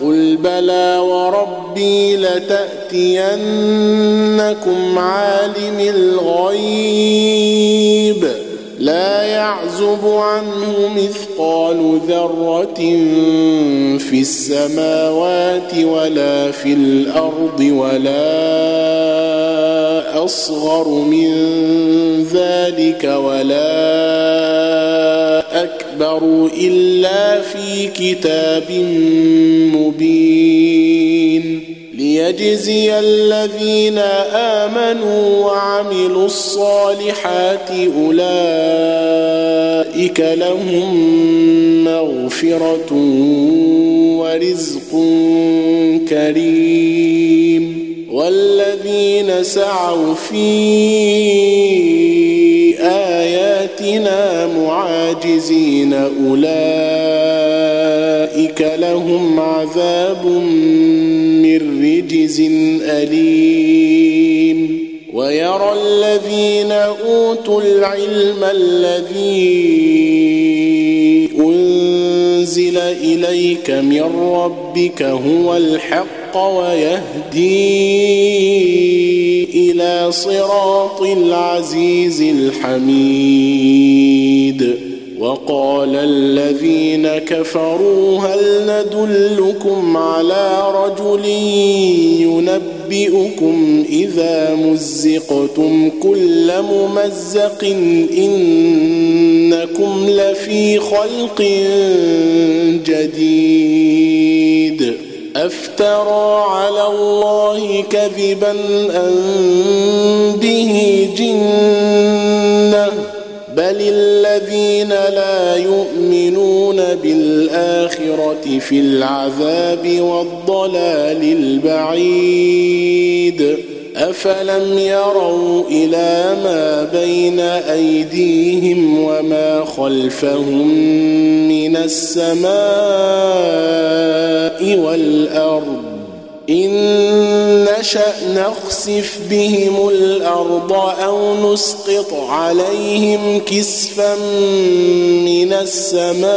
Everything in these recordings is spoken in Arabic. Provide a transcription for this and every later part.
قل بلى وربي لتاتينكم عالم الغيب لا يعزب عنه مثقال ذره في السماوات ولا في الأرض ولا اصغر من ذلك ولا اكبر الا في كتاب مبين ليجزي الذين امنوا وعملوا الصالحات اولئك لهم مغفره ورزق كريم والذين سعوا في آياتنا معاجزين أولئك لهم عذاب من رجز أليم. ويرى الذين أوتوا العلم الذي أنزل إليك من ربك هو الحق ويهدي إلى صراط العزيز الحميد. وقال الذين كفروا هل ندلكم على رجل ينبئكم إذا مزقتم كل ممزق إنكم لفي خلق جديد. افترى على الله كذبا ان به جنة؟ بل الذين لا يؤمنون بالآخرة في العذاب والضلال البعيد. أفلم يروا إلى ما بين أيديهم وما خلفهم من السماء والأرض إن نشأ نخسف بهم الأرض أو نسقط عليهم كسفا من السماء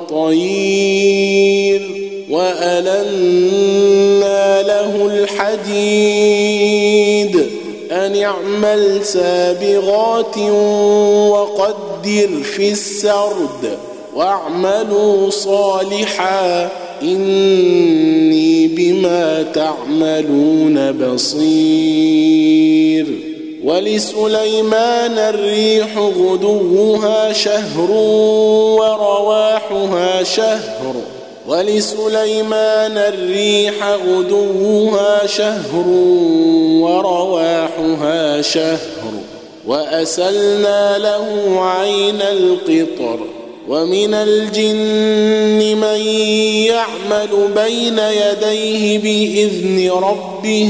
والطير وألنا له الحديد أن اعمل سابغات وقدر في السرد واعملوا صالحا إني بما تعملون بصير ولسليمان الريح غدوها شهر ورواحها شهر. ولسليمان الريح غدوها شهر ورواحها شهر. وأسلنا له عين القطر. ومن الجن من يعمل بين يديه بإذن ربه.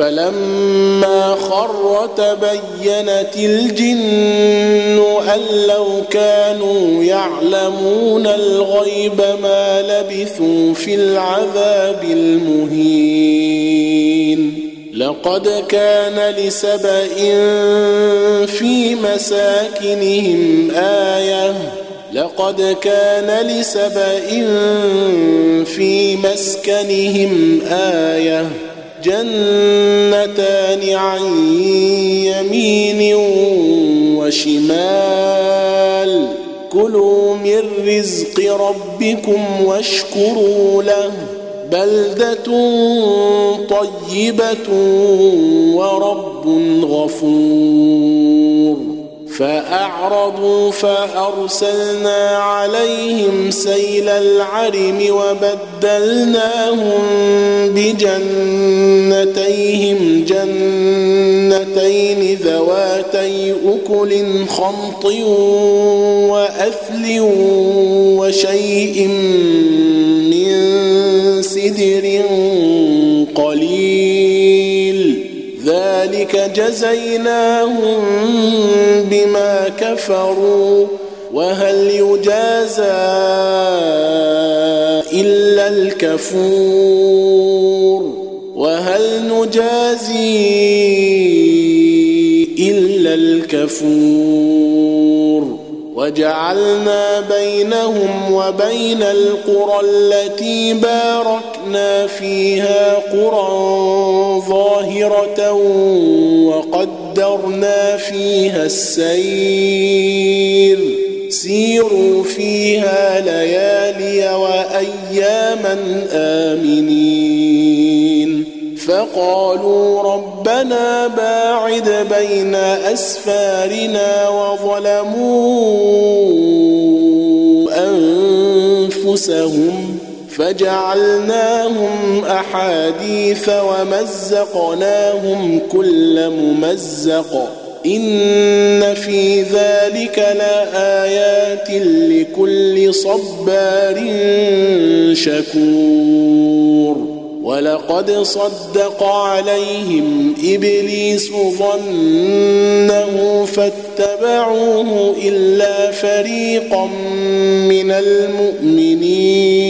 فلما خر تبينت الجن أن لو كانوا يعلمون الغيب ما لبثوا في العذاب المهين. لقد كان لسبإ في مساكنهم آية. لقد كان لسبإ في مسكنهم آية. جنتان عن يمين وشمال. كلوا من رزق ربكم واشكروا له. بلدة طيبة ورب غفور. فأعرضوا فأرسلنا عليهم سيل العرم وبدلناهم بجنتيهم جنتين ذواتي أكل خمط وأثل وشيء من ذلك جزيناهم بما كفروا وهل يجازى إلا الكفور؟ وهل نجازي إلا الكفور؟ وجعلنا بينهم وبين القرى التي باركنا فيها قرى ظاهرة وقدرنا فيها السير. سيروا فيها ليالي وأياما آمنين. فقالوا ربنا باعد بين أسفارنا وظلموا أنفسهم فجعلناهم أحاديث ومزقناهم كل ممزق. إن في ذلك لآيات لكل صبار شكور. ولقد صدق عليهم إبليس ظنه فاتبعوه إلا فريقا من المؤمنين.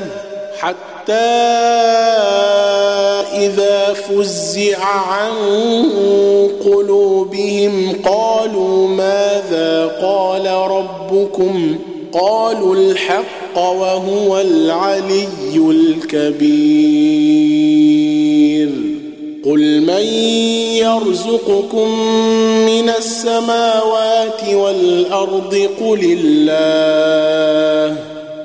حتى إذا فزع عن قلوبهم قالوا ماذا قال ربكم؟ قالوا الحق وهو العلي الكبير. قل من يرزقكم من السماوات والأرض؟ قل الله.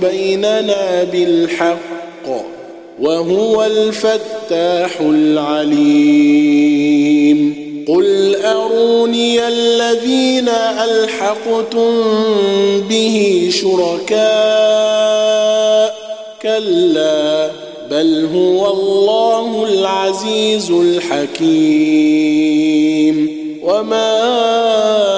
بيننا بالحق وهو الفتاح العليم. قل أروني الذين ألحقتم به شركاء. كلا بل هو الله العزيز الحكيم. وما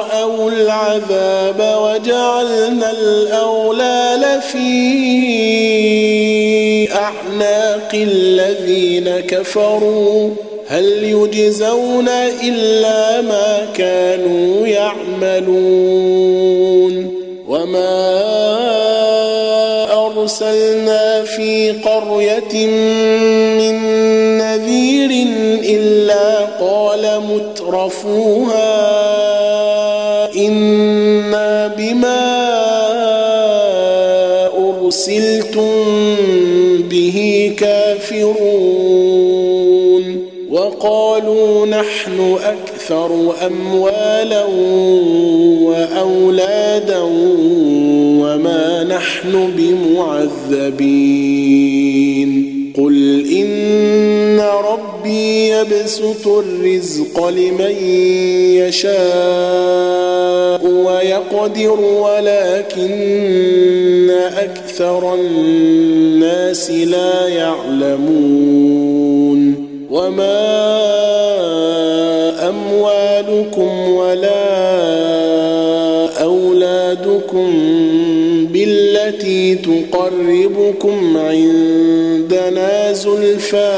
العذاب وجعلنا الأولال في أعناق الذين كفروا. هل يجزون إلا ما كانوا يعملون؟ وما أرسلنا في قرية من نذير إلا قال مترفوها. وقالوا نحن أكثر أموالا وأولادا وما نحن بمعذبين. قل إن ربي يبسط الرزق لمن يشاء ويقدر ولكن أكثر الناس لا يعلمون. وما أموالكم ولا أولادكم بالتي تقربكم عندنا زلفى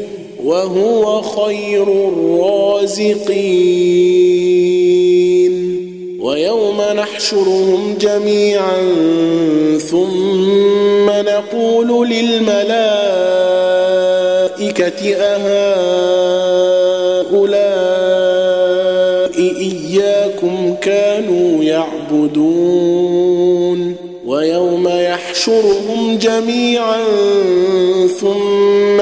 وهو خير الرازقين. ويوم نحشرهم جميعا ثم نقول للملائكة أهؤلاء إياكم كانوا يعبدون. ويوم يحشرهم جميعا ثم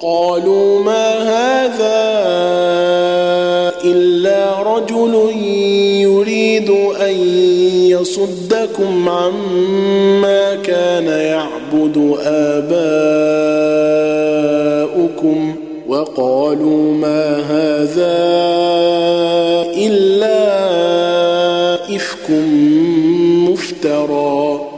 قالوا ما هذا إلا رجل يريد أن يصدكم عما كان يعبد آباؤكم وقالوا ما هذا إلا إفك مفترى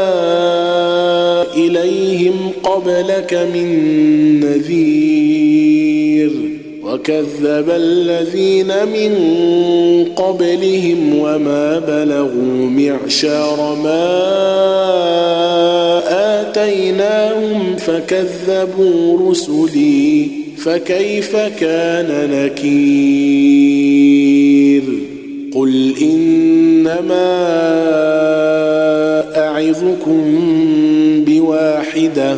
قبلك من نذير وكذب الذين من قبلهم وما بلغوا معشار ما آتيناهم فكذبوا رسلي فكيف كان نكير قل إنما أعظكم بواحدة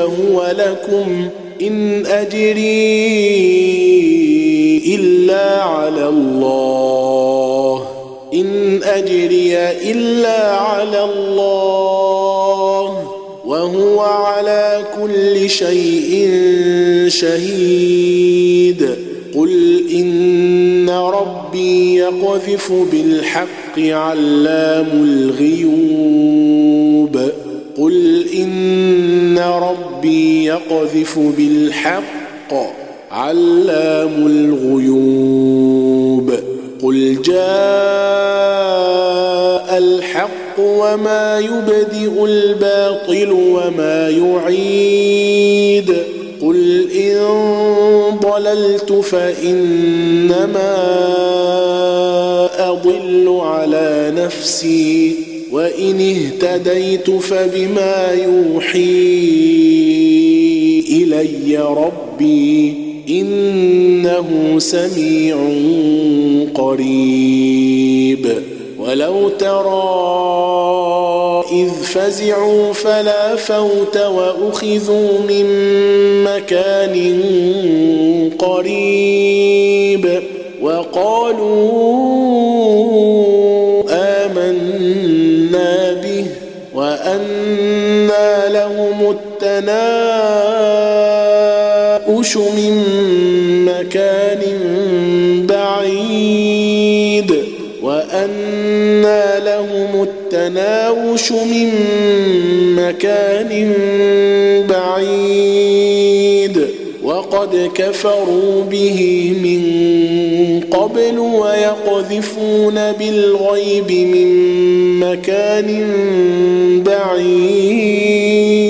فهو لكم إن أجري إلا على الله. إن أجري إلا على الله. وهو على كل شيء شهيد. قل إن ربي يقذف بالحق علام الغيوب. قل إن ربي يقذف بالحق علام الغيوب. قل جاء الحق وما يبدئ الباطل وما يعيد. قل إن ضللت فإنما أضل على نفسي وإن اهتديت فبما يوحي. إلي ربي إنه سميع قريب. ولو ترى إذ فزعوا فلا فوت وأخذوا من مكان قريب. وقالوا آمنا به وأنا التناؤش من مكان بعيد وأنا لهم التناوش من مكان بعيد. وقد كفروا به من قبل ويقذفون بالغيب من مكان بعيد.